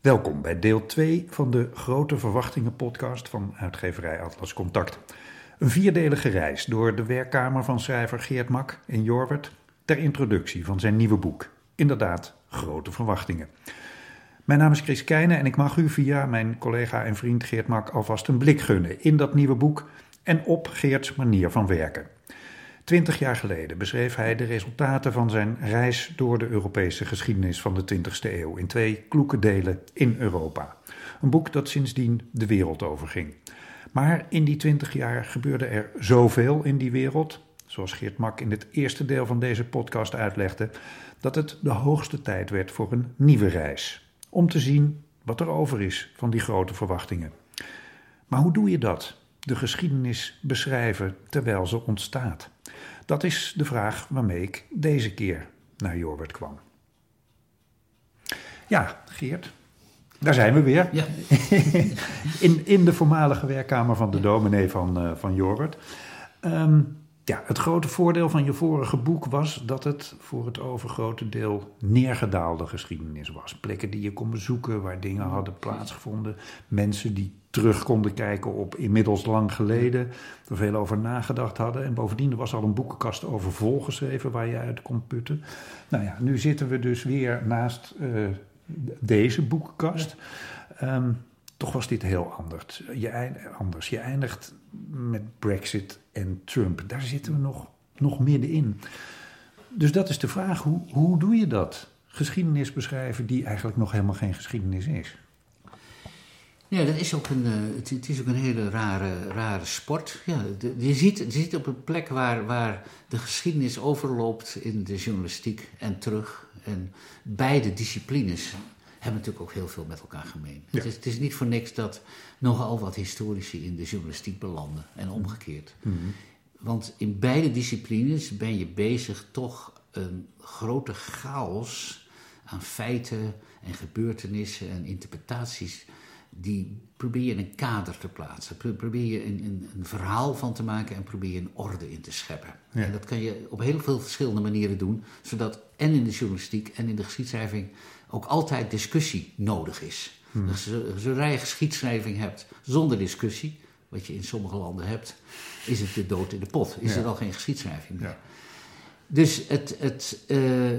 Welkom bij deel 2 van de Grote Verwachtingen podcast van uitgeverij Atlas Contact. Een vierdelige reis door de werkkamer van schrijver Geert Mak in Jorwert ter introductie van zijn nieuwe boek. Inderdaad, Grote Verwachtingen. Mijn naam is Chris Keijnen en ik mag u via mijn collega en vriend Geert Mak alvast een blik gunnen in dat nieuwe boek en op Geerts manier van werken. Twintig jaar geleden beschreef hij de resultaten van zijn reis door de Europese geschiedenis van de 20e eeuw in twee kloeke delen in Europa. Een boek dat sindsdien de wereld overging. Maar in die twintig jaar gebeurde er zoveel in die wereld, zoals Geert Mak in het eerste deel van deze podcast uitlegde, dat het de hoogste tijd werd voor een nieuwe reis. Om te zien wat er over is van die grote verwachtingen. Maar hoe doe je dat? De geschiedenis beschrijven terwijl ze ontstaat. Dat is de vraag waarmee ik deze keer naar Jorwert kwam. Ja, Geert, daar zijn we weer. Ja. in, in de voormalige werkkamer van de dominee van, uh, van Jorwert. Um, ja, het grote voordeel van je vorige boek was dat het voor het overgrote deel neergedaalde geschiedenis was. Plekken die je kon bezoeken, waar dingen hadden plaatsgevonden. Mensen die terug konden kijken op inmiddels lang geleden, er veel over nagedacht hadden. En bovendien was al een boekenkast over volgeschreven waar je uit kon putten. Nou ja, nu zitten we dus weer naast uh, deze boekenkast. Um, toch was dit heel anders. Je, anders. je eindigt met Brexit en Trump. Daar zitten we nog, nog middenin. Dus dat is de vraag, hoe, hoe doe je dat? Geschiedenis beschrijven die eigenlijk nog helemaal geen geschiedenis is. Ja, dat is ook een, uh, het, is ook een hele rare, rare sport. Ja, de, je, ziet, je ziet op een plek waar, waar de geschiedenis overloopt in de journalistiek en terug. En beide disciplines hebben natuurlijk ook heel veel met elkaar gemeen. Het, is, het, is, niet voor niks dat nogal wat historici in de journalistiek belanden en omgekeerd. Mhm. Want in beide disciplines ben je bezig toch een grote chaos aan feiten en gebeurtenissen en interpretaties. Die probeer je in een kader te plaatsen. Probeer je een, een, een verhaal van te maken en probeer je een orde in te scheppen. Ja. En dat kan je op heel veel verschillende manieren doen, zodat en in de journalistiek en in de geschiedschrijving ook altijd discussie nodig is. Hmm. Dus zodra je geschiedschrijving hebt zonder discussie, wat je in sommige landen hebt, is het de dood in de pot. Is Ja. er al geen geschiedschrijving meer. Ja. Dus het. het eh,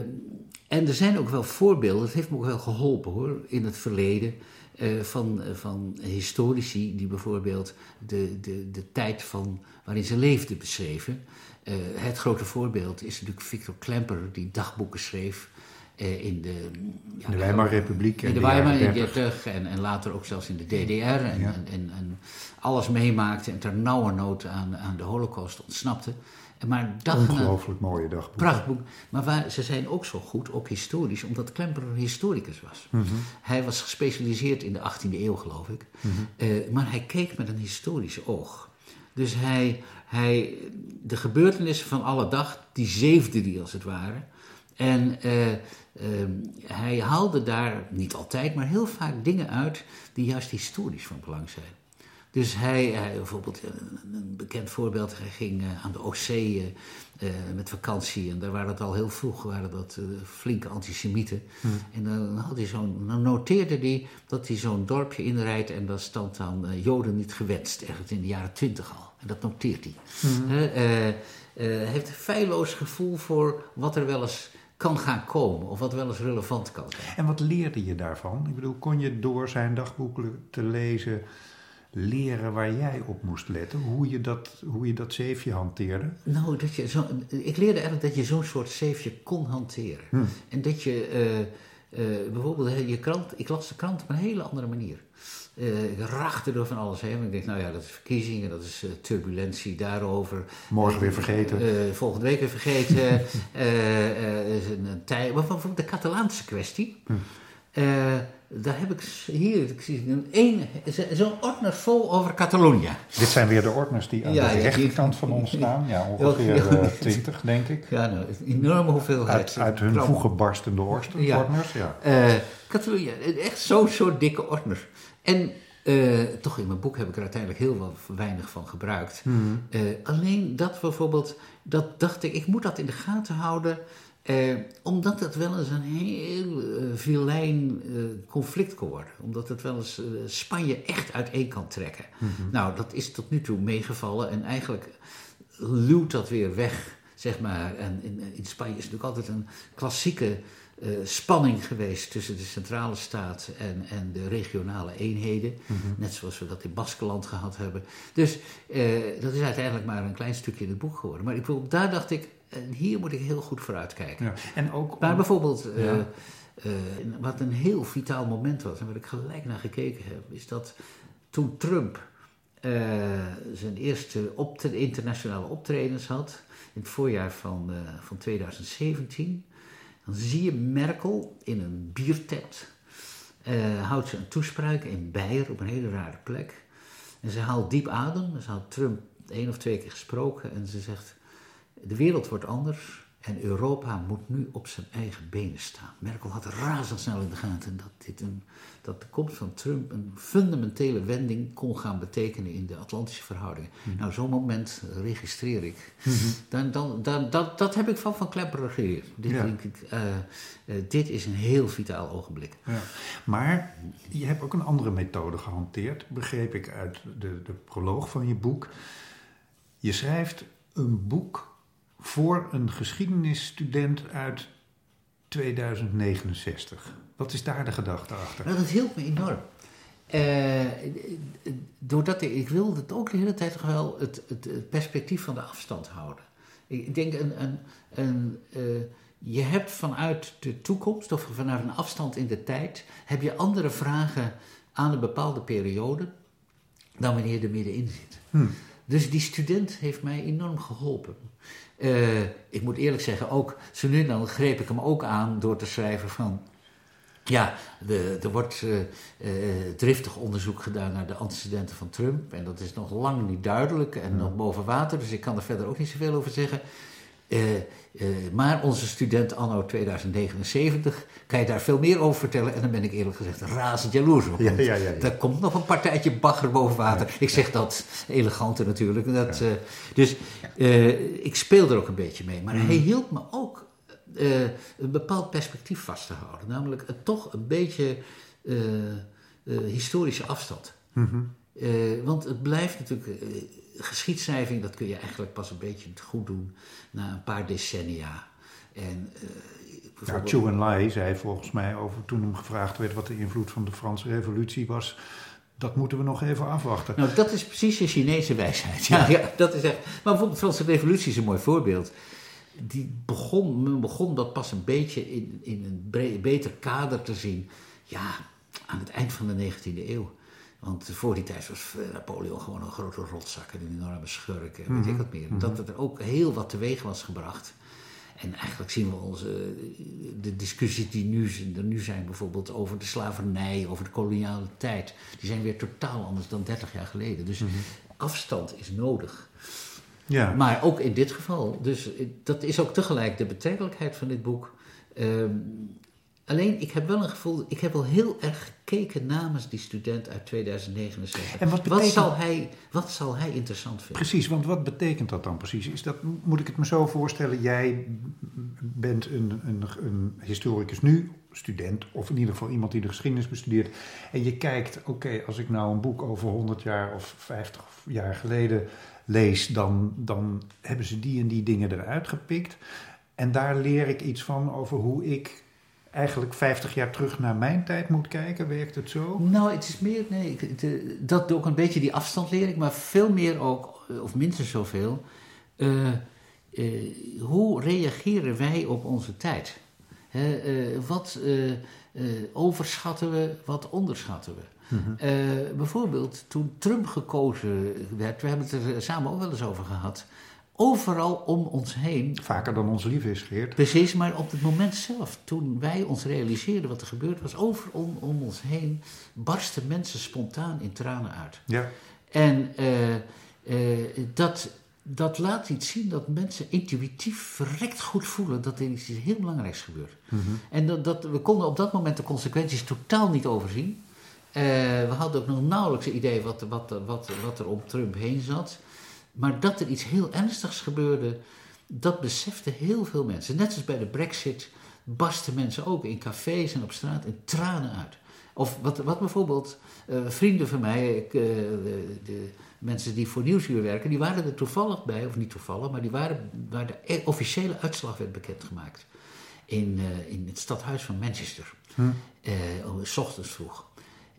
en er zijn ook wel voorbeelden, het heeft me ook wel geholpen hoor, in het verleden. Eh, van, van historici die bijvoorbeeld de, de, de tijd van waarin ze leefden beschreven. Eh, het grote voorbeeld is natuurlijk Victor Klemper, die dagboeken schreef eh, in de, ja, De Weimarrepubliek in en de Weimar in 30. 30 en, en later ook zelfs in de DDR en, Ja. en, en, en alles meemaakte en ter nauwernood aan, aan de holocaust ontsnapte. Maar dag na, Ongelooflijk mooie dagboek. prachtboek. Maar waar, ze zijn ook zo goed, ook historisch, omdat Klemper een historicus was. Mhm. Hij was gespecialiseerd in de 18e eeuw, geloof ik. Mhm. Eh, maar hij keek met een historisch oog. Dus hij, hij, de gebeurtenissen van alle dag, die zeefde hij als het ware. En eh, ehm, hij haalde daar, niet altijd, maar heel vaak dingen uit die juist historisch van belang zijn. Dus hij, hij bijvoorbeeld, een, een bekend voorbeeld, hij ging eh, aan de Oostzee eh, eh, met vakantie. En daar waren het al heel vroeg, waren dat eh, flinke antisemieten. En dan, had hij zo'n, dan noteerde hij dat hij zo'n dorpje inrijdt en daar stond dan eh, Joden niet gewenst, ergens in de jaren twintig al. En dat noteert hij. Eh, eh, hij heeft een feilloos gevoel voor wat er wel eens kan gaan komen, of wat wel eens relevant kan zijn. En wat leerde je daarvan? Ik bedoel, kon je door zijn dagboeken te lezen leren waar jij op moest letten? Hoe je dat, hoe je dat zeefje hanteerde? Nou, dat je zo, ik leerde eigenlijk dat je zo'n soort zeefje kon hanteren. Hm. En dat je eh, eh, bijvoorbeeld je krant, ik las de krant op een hele andere manier. Eh, ik rachte door van alles heen. Ik denk, nou ja, dat is verkiezingen, dat is turbulentie daarover. Morgen weer vergeten. Volgende week weer vergeten. Is een, een tijd. Maar bijvoorbeeld de Catalaanse kwestie. Eh, daar heb ik hier, ik zie een, een, zo'n ordner vol over Catalonië. Dit zijn weer de ordners die aan Ja, de ja, rechterkant van ons staan. Ja, ongeveer Ja. eh, twintig, denk ik. Ja, nou, een enorme hoeveelheid. Uit, uit hun kranten. voegen barstende orsten, Ja. ordners. Ja. Eh, Catalonië, echt zo'n soort dikke ordner. En toch in mijn boek heb ik er uiteindelijk heel wel weinig van gebruikt. Eh, alleen dat bijvoorbeeld, dat dacht ik, ik moet dat in de gaten houden. Eh, omdat het wel eens een heel uh, vilijn uh, conflict kon worden. Omdat het wel eens Spanje echt uiteen kan trekken. Nou, dat is tot nu toe meegevallen en eigenlijk luwt dat weer weg, zeg maar. En in, in Spanje is natuurlijk altijd een klassieke spanning geweest tussen de centrale staat en, en de regionale eenheden. Net zoals we dat in Baskeland gehad hebben. Dus dat is uiteindelijk maar een klein stukje in het boek geworden. Maar ik, daar dacht ik, en hier moet ik heel goed vooruit kijken. Ja, en ook maar bijvoorbeeld, uh, wat een heel vitaal moment was, en waar ik gelijk naar gekeken heb, is dat toen Trump uh, zijn eerste optre internationale optredens had, in het voorjaar van, van 2017, dan zie je Merkel in een biertent. houdt ze een toespraak in Beier op een hele rare plek. En ze haalt diep adem. Ze had Trump één of twee keer gesproken en ze zegt de wereld wordt anders en Europa moet nu op zijn eigen benen staan. Merkel had razendsnel in de gaten dat, dit een, dat de komst van Trump een fundamentele wending kon gaan betekenen in de Atlantische verhoudingen. Mhm. Nou, zo'n moment registreer ik. Mhm. dan, dan, dan, dat, dat heb ik van Van Klepper geleerd. Dit, denk ik, uh, uh, dit is een heel vitaal ogenblik. Ja. Maar je hebt ook een andere methode gehanteerd, begreep ik uit de, de proloog van je boek. Je schrijft een boek voor een geschiedenisstudent uit 2069. Wat is daar de gedachte achter? Nou, dat hielp me enorm. Uh, doordat ik, ik wilde het ook de hele tijd wel het, het, perspectief van de afstand houden. Ik denk, een, een, een, uh, je hebt vanuit de toekomst of vanuit een afstand in de tijd, heb je andere vragen aan een bepaalde periode dan wanneer je er middenin zit. Hmm. Dus die student heeft mij enorm geholpen. Uh, ik moet eerlijk zeggen, ook zo nu dan greep ik hem ook aan door te schrijven van. Ja, de, er wordt uh, uh, driftig onderzoek gedaan naar de antecedenten van Trump. En dat is nog lang niet duidelijk en nog boven water. Dus ik kan er verder ook niet zoveel over zeggen. Uh, uh, maar onze student anno 2079 kan je daar veel meer over vertellen. En dan ben ik eerlijk gezegd razend jaloers op. Ja, ja, ja, Er komt nog een partijtje bagger boven water. ik zeg dat eleganter natuurlijk. Dat, uh, dus ik speel er ook een beetje mee. Maar mm. hij hielp me ook een bepaald perspectief vast te houden. Namelijk toch een beetje historische afstand. Mm -hmm. want het blijft natuurlijk geschiedschrijving, dat kun je eigenlijk pas een beetje goed doen na een paar decennia. En, uh, ja, Chu Enlai zei volgens mij over toen hem gevraagd werd wat de invloed van de Franse Revolutie was. Dat moeten we nog even afwachten. Nou, dat is precies de Chinese wijsheid. Ja, ja. dat is echt. Maar bijvoorbeeld de Franse Revolutie is een mooi voorbeeld. Die begon, men begon dat pas een beetje in, in een beter kader te zien. Ja, aan het eind van de 19e eeuw. Want voor die tijd was Napoleon gewoon een grote rotzak en een enorme schurk en weet ik mhm. wat meer. Dat mhm. er ook heel wat teweeg was gebracht. En eigenlijk zien we onze, de discussies die nu, er nu zijn, bijvoorbeeld over de slavernij, over de koloniale tijd, die zijn weer totaal anders dan 30 jaar geleden. Dus mhm. afstand is nodig. Ja. Maar ook in dit geval. Dus dat is ook tegelijk de betrekkelijkheid van dit boek. Ehm, Alleen, ik heb wel een gevoel, ik heb wel heel erg gekeken namens die student uit 2079. En wat, betekent... wat, zal hij, wat zal hij interessant vinden? Precies, want wat betekent dat dan precies? Is dat, moet ik het me zo voorstellen, jij bent een, een, een historicus nu, student, of in ieder geval iemand die de geschiedenis bestudeert. En je kijkt, oké, als ik nou een boek over 100 jaar of 50 jaar geleden lees, dan, dan hebben ze die en die dingen eruit gepikt. En daar leer ik iets van over hoe ik eigenlijk 50 jaar terug naar mijn tijd moet kijken? Werkt het zo? Nou, het is meer, nee, dat ook een beetje die afstand leer ik, maar veel meer ook, eh, of minstens zoveel, uh, uh, hoe reageren wij op onze tijd? uh, wat overschatten we, wat onderschatten we? Mhm. bijvoorbeeld toen Trump gekozen werd, we hebben het er samen ook wel eens over gehad overal om ons heen. Vaker dan ons lief is, Geert. Precies, maar op het moment zelf, toen wij ons realiseerden wat er gebeurd was, overal om ons heen barsten mensen spontaan in tranen uit. Ja. En uh, uh, dat, dat laat iets zien dat mensen intuïtief verrekt goed voelen dat er iets heel belangrijks gebeurt. Mm -hmm. En dat, dat, we konden op dat moment de consequenties totaal niet overzien. Uh, we hadden ook nog nauwelijks een idee wat, wat, wat, wat er om Trump heen zat. Maar dat er iets heel ernstigs gebeurde, dat beseften heel veel mensen. Net als bij de Brexit barsten mensen ook in cafés en op straat in tranen uit. Of wat, wat bijvoorbeeld uh, vrienden van mij, ik, uh, de, de, mensen die voor Nieuwsuur werken, die waren er toevallig bij, of niet toevallig, maar die waren waar de e-, officiële uitslag werd bekendgemaakt. In, uh, in het stadhuis van Manchester. Hm. s ochtends vroeg.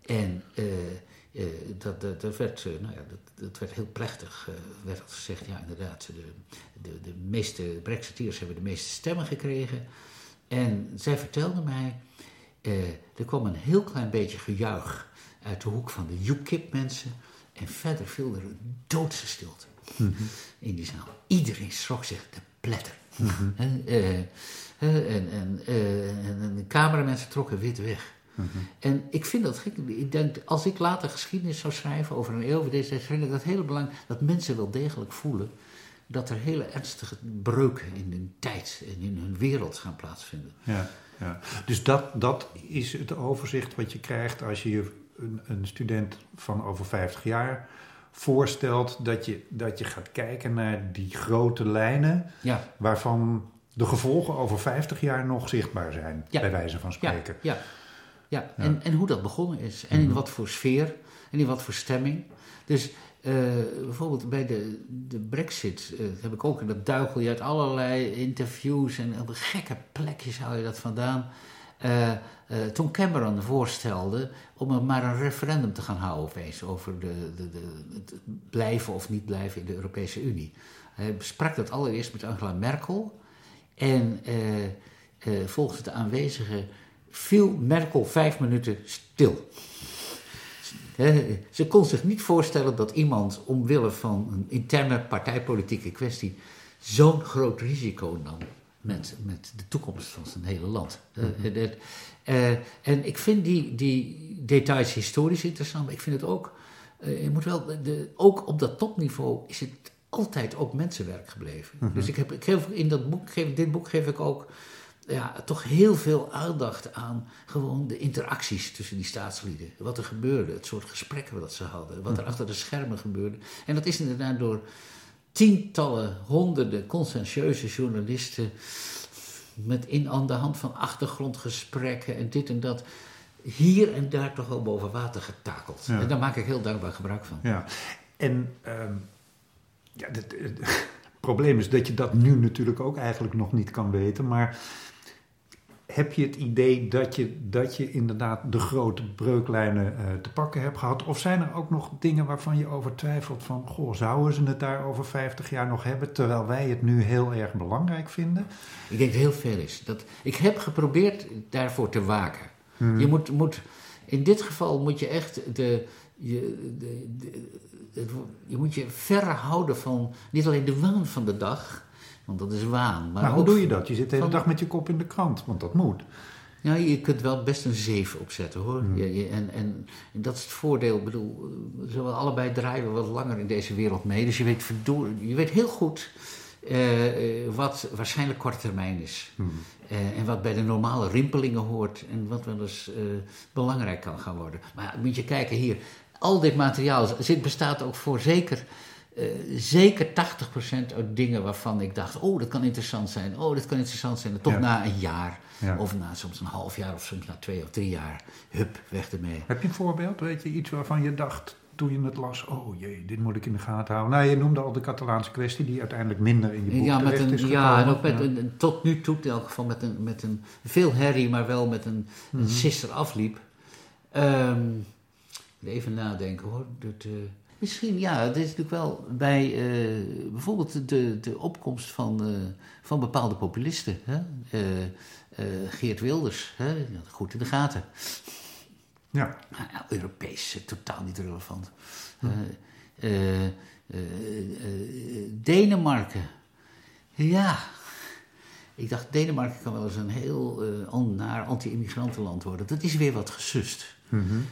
En dat, dat, dat, werd, nou ja, dat, dat, werd heel plechtig, werd dat gezegd. Ja, inderdaad, de, de, de meeste Brexiteers hebben de meeste stemmen gekregen. En zij vertelde mij, uh, er kwam een heel klein beetje gejuich uit de hoek van de UKIP-mensen. En verder viel er een doodse stilte mm -hmm. in die zaal. Iedereen schrok zich te pletter. Mm -hmm. uh, uh, en, en, en, de cameramensen trokken wit weg. Mm -hmm. En ik vind dat gek. Ik denk, als ik later geschiedenis zou schrijven over een eeuw over deze tijd, vind ik dat heel belangrijk dat mensen wel degelijk voelen dat er hele ernstige breuken in hun tijd en in hun wereld gaan plaatsvinden. Ja, ja. Dus dat, dat is het overzicht wat je krijgt als je een, een student van over 50 jaar voorstelt dat je, dat je gaat kijken naar die grote lijnen ja. waarvan de gevolgen over 50 jaar nog zichtbaar zijn, ja. bij wijze van spreken. Ja, ja. Ja. En, en hoe dat begonnen is en in mm wat voor sfeer en in wat voor stemming. Dus uh, bijvoorbeeld bij de, de Brexit uh, heb ik ook, en dat duikel je uit allerlei interviews en op gekke plekjes hou je dat vandaan. Uh, toen Cameron voorstelde om er maar een referendum te gaan houden opeens over de, de, de, het blijven of niet blijven in de Europese Unie. Hij sprak dat allereerst met Angela Merkel en volgens de aanwezigen viel Merkel vijf minuten stil ze kon zich niet voorstellen dat iemand omwille van een interne partijpolitieke kwestie zo'n groot risico nam met, met de toekomst van zijn hele land. Mm en ik vind die, die details historisch interessant, maar ik vind het ook, uh, je moet wel, de, ook op dat topniveau is het altijd ook mensenwerk gebleven. Mhm. Dus ik heb, ik geef in dat boek, geef, dit boek geef ik ook ja, toch heel veel aandacht aan gewoon de interacties tussen die staatslieden. Wat er gebeurde, het soort gesprekken dat ze hadden, wat er hm. achter de schermen gebeurde. En dat is inderdaad door tientallen, honderden conscientieuze journalisten met in aan de hand van achtergrondgesprekken en dit en dat hier en daar toch wel boven water getakeld. En daar maak ik heel dankbaar gebruik van. Ja, en um, ja, het probleem is dat je dat nu natuurlijk ook eigenlijk nog niet kan weten, maar heb je het idee dat je, dat je inderdaad de grote breuklijnen uh, te pakken hebt gehad? Of zijn er ook nog dingen waarvan je over twijfelt van... goh, zouden ze het daar over 50 jaar nog hebben... terwijl wij het nu heel erg belangrijk vinden? Ik denk dat heel veel is. Dat, ik heb geprobeerd daarvoor te waken. Hmm. Je, moet, moet, in dit geval moet je echt de, je, de, de, je moet je verre houden van niet alleen de waan van de dag... Want dat is waan. Maar, hoe doe je dat? Je zit de hele dag met je kop in de krant, want dat moet. Ja, je kunt wel best een zeven opzetten hoor. Hmm. Je, en, en, en, dat is het voordeel. Ik bedoel, we allebei draaien wat langer in deze wereld mee. Dus je weet, je weet heel goed uh, wat waarschijnlijk korte termijn is. Hmm. Uh, en wat bij de normale rimpelingen hoort. En wat wel eens uh, belangrijk kan gaan worden. Maar moet je kijken hier. Al dit materiaal zit, bestaat ook voor zeker uh, zeker 80% uit dingen waarvan ik dacht: oh, dat kan interessant zijn. Oh, dat kan interessant zijn. Tot na een jaar. Of na soms een half jaar of soms na twee of drie jaar. Hup, weg ermee. Heb je een voorbeeld? Weet je iets waarvan je dacht toen je het las: oh jee, dit moet ik in de gaten houden? Nou, je noemde al de Catalaanse kwestie, die uiteindelijk minder in je boek ja, met een, is Ja, en ook met een, tot nu toe in elk geval met een, met een veel herrie, maar wel met een, een mhm. sister afliep. Um, even nadenken hoor. Dat, uh, Misschien, ja. Het is natuurlijk wel bij uh, bijvoorbeeld de, de opkomst van, uh, van bepaalde populisten. Hè? Uh, Geert Wilders, hè? goed in de gaten. Ja. Nou, Europees, totaal niet relevant. Hm. Denemarken. Ja. Ik dacht, Denemarken kan wel eens een heel naar anti-immigrantenland worden. Dat is weer wat gesust. Mm -hmm.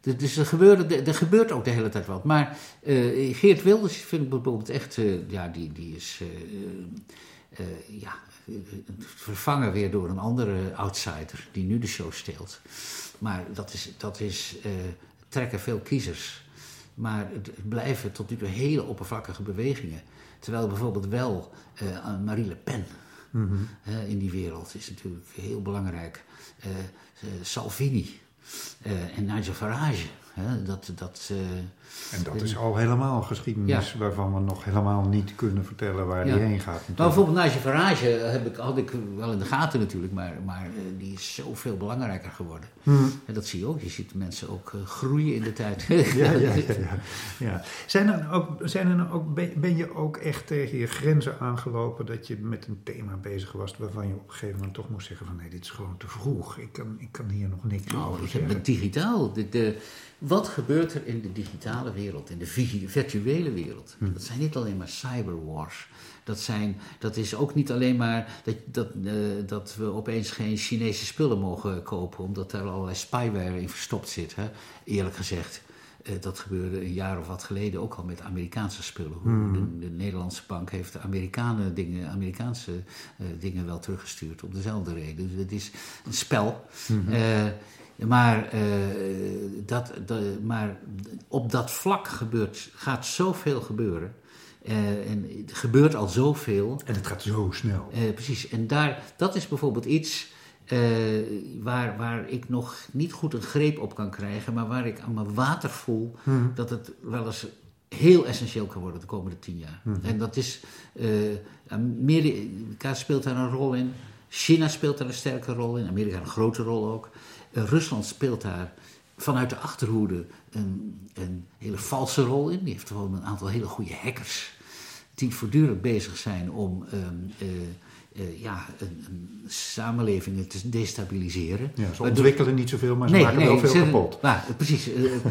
Dus er, gebeurde, er gebeurt ook de hele tijd wat. Maar uh, Geert Wilders vind ik bijvoorbeeld echt, uh, ja, die, die is uh, ja, vervangen weer door een andere outsider die nu de show steelt. Maar dat is, dat is trekken veel kiezers. maar het blijven tot nu toe hele oppervlakkige bewegingen. Terwijl bijvoorbeeld wel Marie Le Pen mm in die wereld is natuurlijk heel belangrijk. Salvini en Nigel Farage. Dat, dat, en dat is al helemaal geschiedenis waarvan we nog helemaal niet kunnen vertellen waar die heen gaat. Nou, bijvoorbeeld Nigel Farage heb ik, had ik wel in de gaten natuurlijk, maar, maar uh, die is zoveel belangrijker geworden. Hmm. En dat zie je ook. Je ziet mensen ook uh, groeien in de tijd. ja, ja, ja, ja, Zijn er ook, zijn er ook, ben je ook echt tegen je grenzen aangelopen dat je met een thema bezig was waarvan je op een gegeven moment toch moest zeggen van nee, dit is gewoon te vroeg. Ik kan, ik kan hier nog niks nou, over ik zeggen. heb digitaal. De, de, wat gebeurt er in de digitale wereld, in de virtuele wereld? Hm. Dat zijn niet alleen maar cyberwars. Dat, zijn, dat is ook niet alleen maar dat, dat, uh, dat we opeens geen Chinese spullen mogen kopen, omdat daar allerlei spyware in verstopt zit. Hè? Eerlijk gezegd. Uh, dat gebeurde een jaar of wat geleden ook al met Amerikaanse spullen. Mm. De, de, Nederlandse bank heeft de Amerikanen dingen, Amerikaanse uh, dingen wel teruggestuurd om dezelfde reden. Dus het is een spel. -hmm. Maar, uh, dat, maar op dat vlak gebeurt, gaat zoveel gebeuren. Uh, en het gebeurt al zoveel. En het gaat zo snel. Uh, precies. En daar, dat is bijvoorbeeld iets waar, waar ik nog niet goed een greep op kan krijgen, maar waar ik aan mijn water voel hmm. dat het wel eens heel essentieel kan worden de komende tien jaar. Hmm. En dat is, Amerika speelt daar een rol in, China speelt daar een sterke rol in, Amerika een grote rol ook. Rusland speelt daar vanuit de achterhoede een, een, hele valse rol in. Die heeft gewoon een aantal hele goede hackers die voortdurend bezig zijn om um, uh, uh, ja, een, een samenlevingen te destabiliseren. Ja, ze ontwikkelen niet zoveel, maar ze maken nee, wel veel ze, kapot. Maar, precies,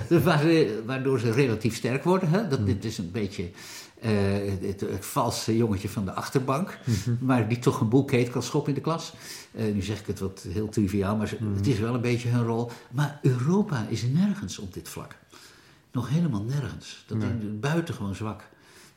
waardoor ze relatief sterk worden. Hè? Dat, hmm. Dit is een beetje het, het, valse jongetje van de achterbank, mhm. maar die toch een boel keet kan schoppen in de klas. Uh, nu zeg ik het wat heel triviaal, maar mhm. het is wel een beetje hun rol. Maar Europa is nergens op dit vlak. Nog helemaal nergens. Dat nee. is buitengewoon zwak.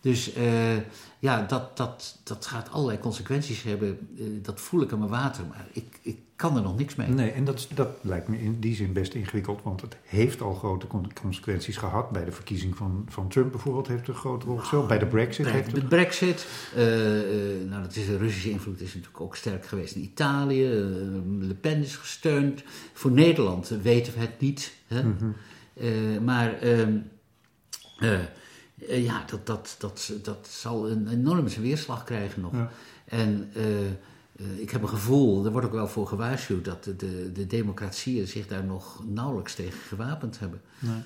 Dus uh, ja, dat, dat, dat gaat allerlei consequenties hebben. Uh, dat voel ik aan mijn water, maar ik, ik kan er nog niks mee. Nee, en dat, dat lijkt me in die zin best ingewikkeld, want het heeft al grote consequenties gehad. Bij de verkiezing van, van Trump bijvoorbeeld heeft het een grote rol gespeeld. Bij de Brexit bij. De Brexit, uh, nou dat is de Russische invloed is natuurlijk ook sterk geweest in Italië. Le Pen is gesteund. Voor Nederland weten we het niet. Hè? Mm -hmm. maar... Ehm, ja, dat, dat, dat, dat zal een enorme weerslag krijgen nog. Ja. En uh, ik heb een gevoel, er wordt ook wel voor gewaarschuwd, dat de, de, de democratieën zich daar nog nauwelijks tegen gewapend hebben. Nee.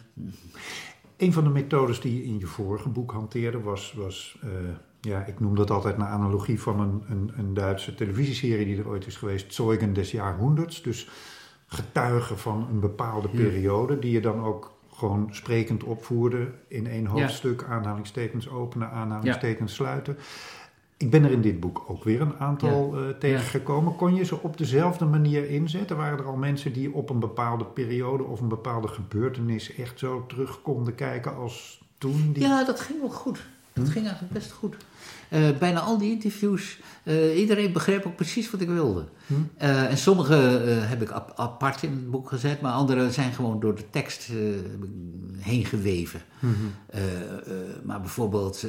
Een van de methodes die je in je vorige boek hanteerde was, was ja, ik noem dat altijd naar analogie van een, een, een Duitse televisieserie die er ooit is geweest, Zeugen des Jahrhunderts. Dus getuigen van een bepaalde periode, die je dan ook gewoon sprekend opvoerde in één hoofdstuk, ja. aanhalingstekens openen, aanhalingstekens ja. sluiten. Ik ben er in dit boek ook weer een aantal ja. uh, tegengekomen. Kon je ze op dezelfde manier inzetten? Waren er al mensen die op een bepaalde periode of een bepaalde gebeurtenis echt zo terug konden kijken als toen? Die... Ja, dat ging wel goed. Dat hm? ging eigenlijk best goed. Uh, bijna al die interviews, uh, iedereen begreep ook precies wat ik wilde. Hm? Uh, en sommige heb ik ap apart in het boek gezet, maar andere zijn gewoon door de tekst heen geweven. Hm maar bijvoorbeeld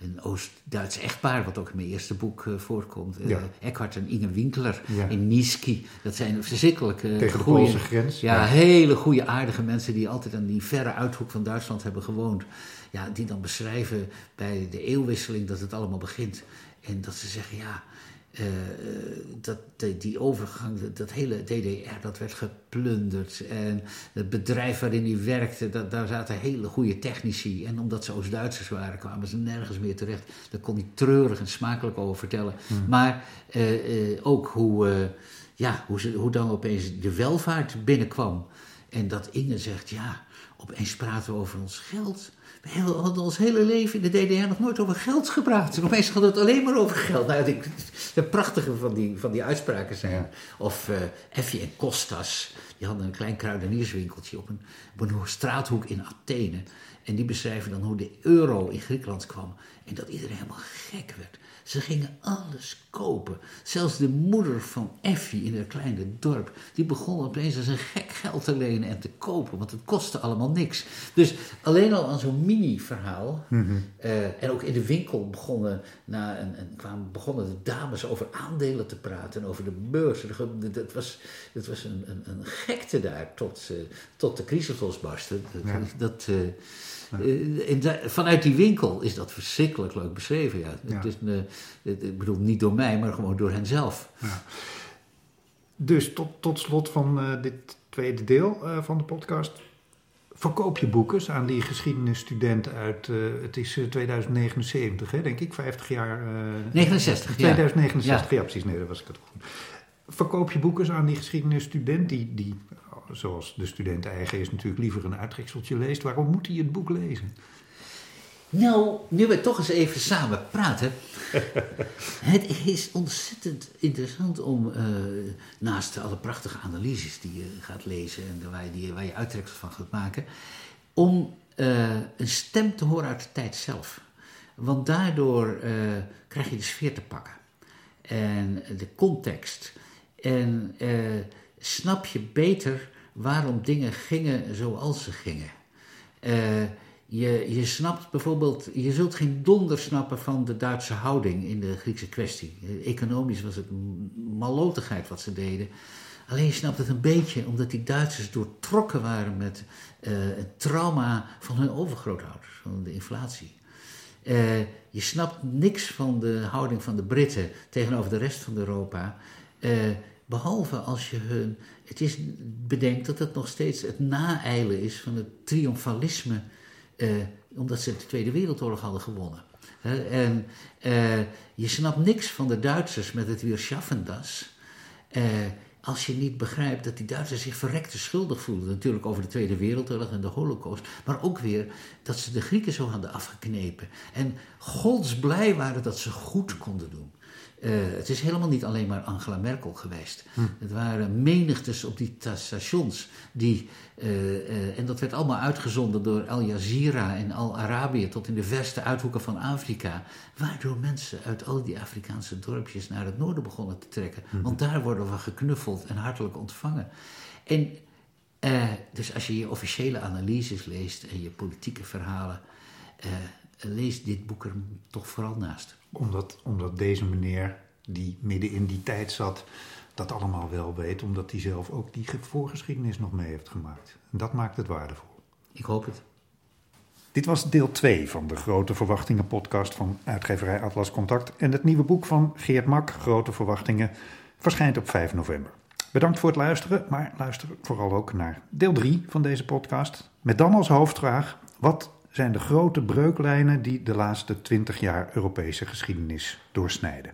een Oost-Duits echtpaar, wat ook in mijn eerste boek voorkomt. Ja. Eckhart en Inge Winkler ja. in Niski. Dat zijn verschrikkelijke Tegen de Poolse grens. Ja, ja, hele goede, aardige mensen die altijd aan die verre uithoek van Duitsland hebben gewoond ja, die dan beschrijven bij de eeuwwisseling dat het allemaal begint. En dat ze zeggen, ja, uh, dat, die overgang, dat, hele DDR, dat werd geplunderd. En het bedrijf waarin hij werkte, dat, daar zaten hele goede technici. En omdat ze Oost-Duitsers waren, kwamen ze nergens meer terecht. Daar kon hij treurig en smakelijk over vertellen. Hmm. Maar uh, uh, ook hoe, ja, hoe, ze, hoe dan opeens de welvaart binnenkwam. En dat Inge zegt, ja, opeens praten we over ons geld. We hadden ons hele leven in de DDR nog nooit over geld gepraat. Opeens hadden het alleen maar over geld. Nou, de, de prachtige van die, van die uitspraken zijn. Of uh, Effie en Kostas. Die hadden een klein kruidenierswinkeltje op een, op een straathoek in Athene. En die beschrijven dan hoe de euro in Griekenland kwam. En dat iedereen helemaal gek werd. Ze gingen alles kopen. Zelfs de moeder van Effie in haar kleine dorp, die begon opeens als een gek geld te lenen en te kopen, want het kostte allemaal niks. Dus alleen al aan zo'n mini-verhaal. Mhm. eh, en ook in de winkel begonnen, na een, een, kwamen, begonnen de dames over aandelen te praten en over de beurs. Dat was, dat was een, een, een gekte daar tot, tot de crisis losbarstte. Dat, Ja. dat, eh, eh, vanuit die winkel is dat verschrikkelijk leuk beschreven. Ja. Ja. Het is, een, eh, het- ik bedoel, niet door mij, maar gewoon door hen zelf. Dus tot, tot slot van eh, dit tweede deel van de podcast. Verkoop je boeken aan die geschiedenisstudenten uit, het is eh, 2079, hè, denk ik, 50 jaar. eh, 69, ja. 2069, ja. precies, nee, dat was ik het goed. Verkoop je boeken aan die geschiedenisstudent, die, die, zoals de student eigen is, natuurlijk liever een uittrekseltje leest. Waarom moet hij het boek lezen? Nou, nu we toch eens even samen praten. het is ontzettend interessant om, eh, naast alle prachtige analyses die je gaat lezen en waar je, die, waar je uittreksel van gaat maken, om eh, een stem te horen uit de tijd zelf. Want daardoor eh, krijg je de sfeer te pakken en de context. En snap je beter waarom dingen gingen zoals ze gingen. Eh, je, je snapt bijvoorbeeld, je zult geen donder snappen van de Duitse houding in de Griekse kwestie. Economisch was het m- mallotigheid wat ze deden. Alleen je snapt het een beetje omdat die Duitsers doortrokken waren met eh, het trauma van hun overgrootouders, van de inflatie. Eh, je snapt niks van de houding van de Britten tegenover de rest van Europa. Behalve als je hun. Het is, bedenkt dat het nog steeds het naeilen is van het triomfalisme. eh, omdat ze de Tweede Wereldoorlog hadden gewonnen. En eh, je snapt niks van de Duitsers met het weer Schaffendas. Eh, als je niet begrijpt dat die Duitsers zich verrekte schuldig voelden. Natuurlijk over de Tweede Wereldoorlog en de Holocaust. Maar ook weer dat ze de Grieken zo hadden afgeknepen. En godsblij waren dat ze goed konden doen. Eh, het is helemaal niet alleen maar Angela Merkel geweest. Het waren menigtes op die ta- stations. Die, eh, eh, en dat werd allemaal uitgezonden door Al Jazeera en Al Arabië tot in de verste uithoeken van Afrika. Waardoor mensen uit al die Afrikaanse dorpjes naar het noorden begonnen te trekken. Want daar worden we geknuffeld en hartelijk ontvangen. En dus als je je officiële analyses leest en je politieke verhalen, lees dit boek er toch vooral naast. Omdat, omdat deze meneer, die midden in die tijd zat, dat allemaal wel weet. Omdat hij zelf ook die ge- voorgeschiedenis nog mee heeft gemaakt. En dat maakt het waardevol. Ik hoop het. Dit was deel 2 van de Grote Verwachtingen podcast van uitgeverij Atlas Contact. En het nieuwe boek van Geert Mak, Grote Verwachtingen, verschijnt op 5 november. Bedankt voor het luisteren, maar luister vooral ook naar deel 3 van deze podcast. Met dan als hoofdvraag, wat zijn de grote breuklijnen die de laatste 20 jaar Europese geschiedenis doorsnijden?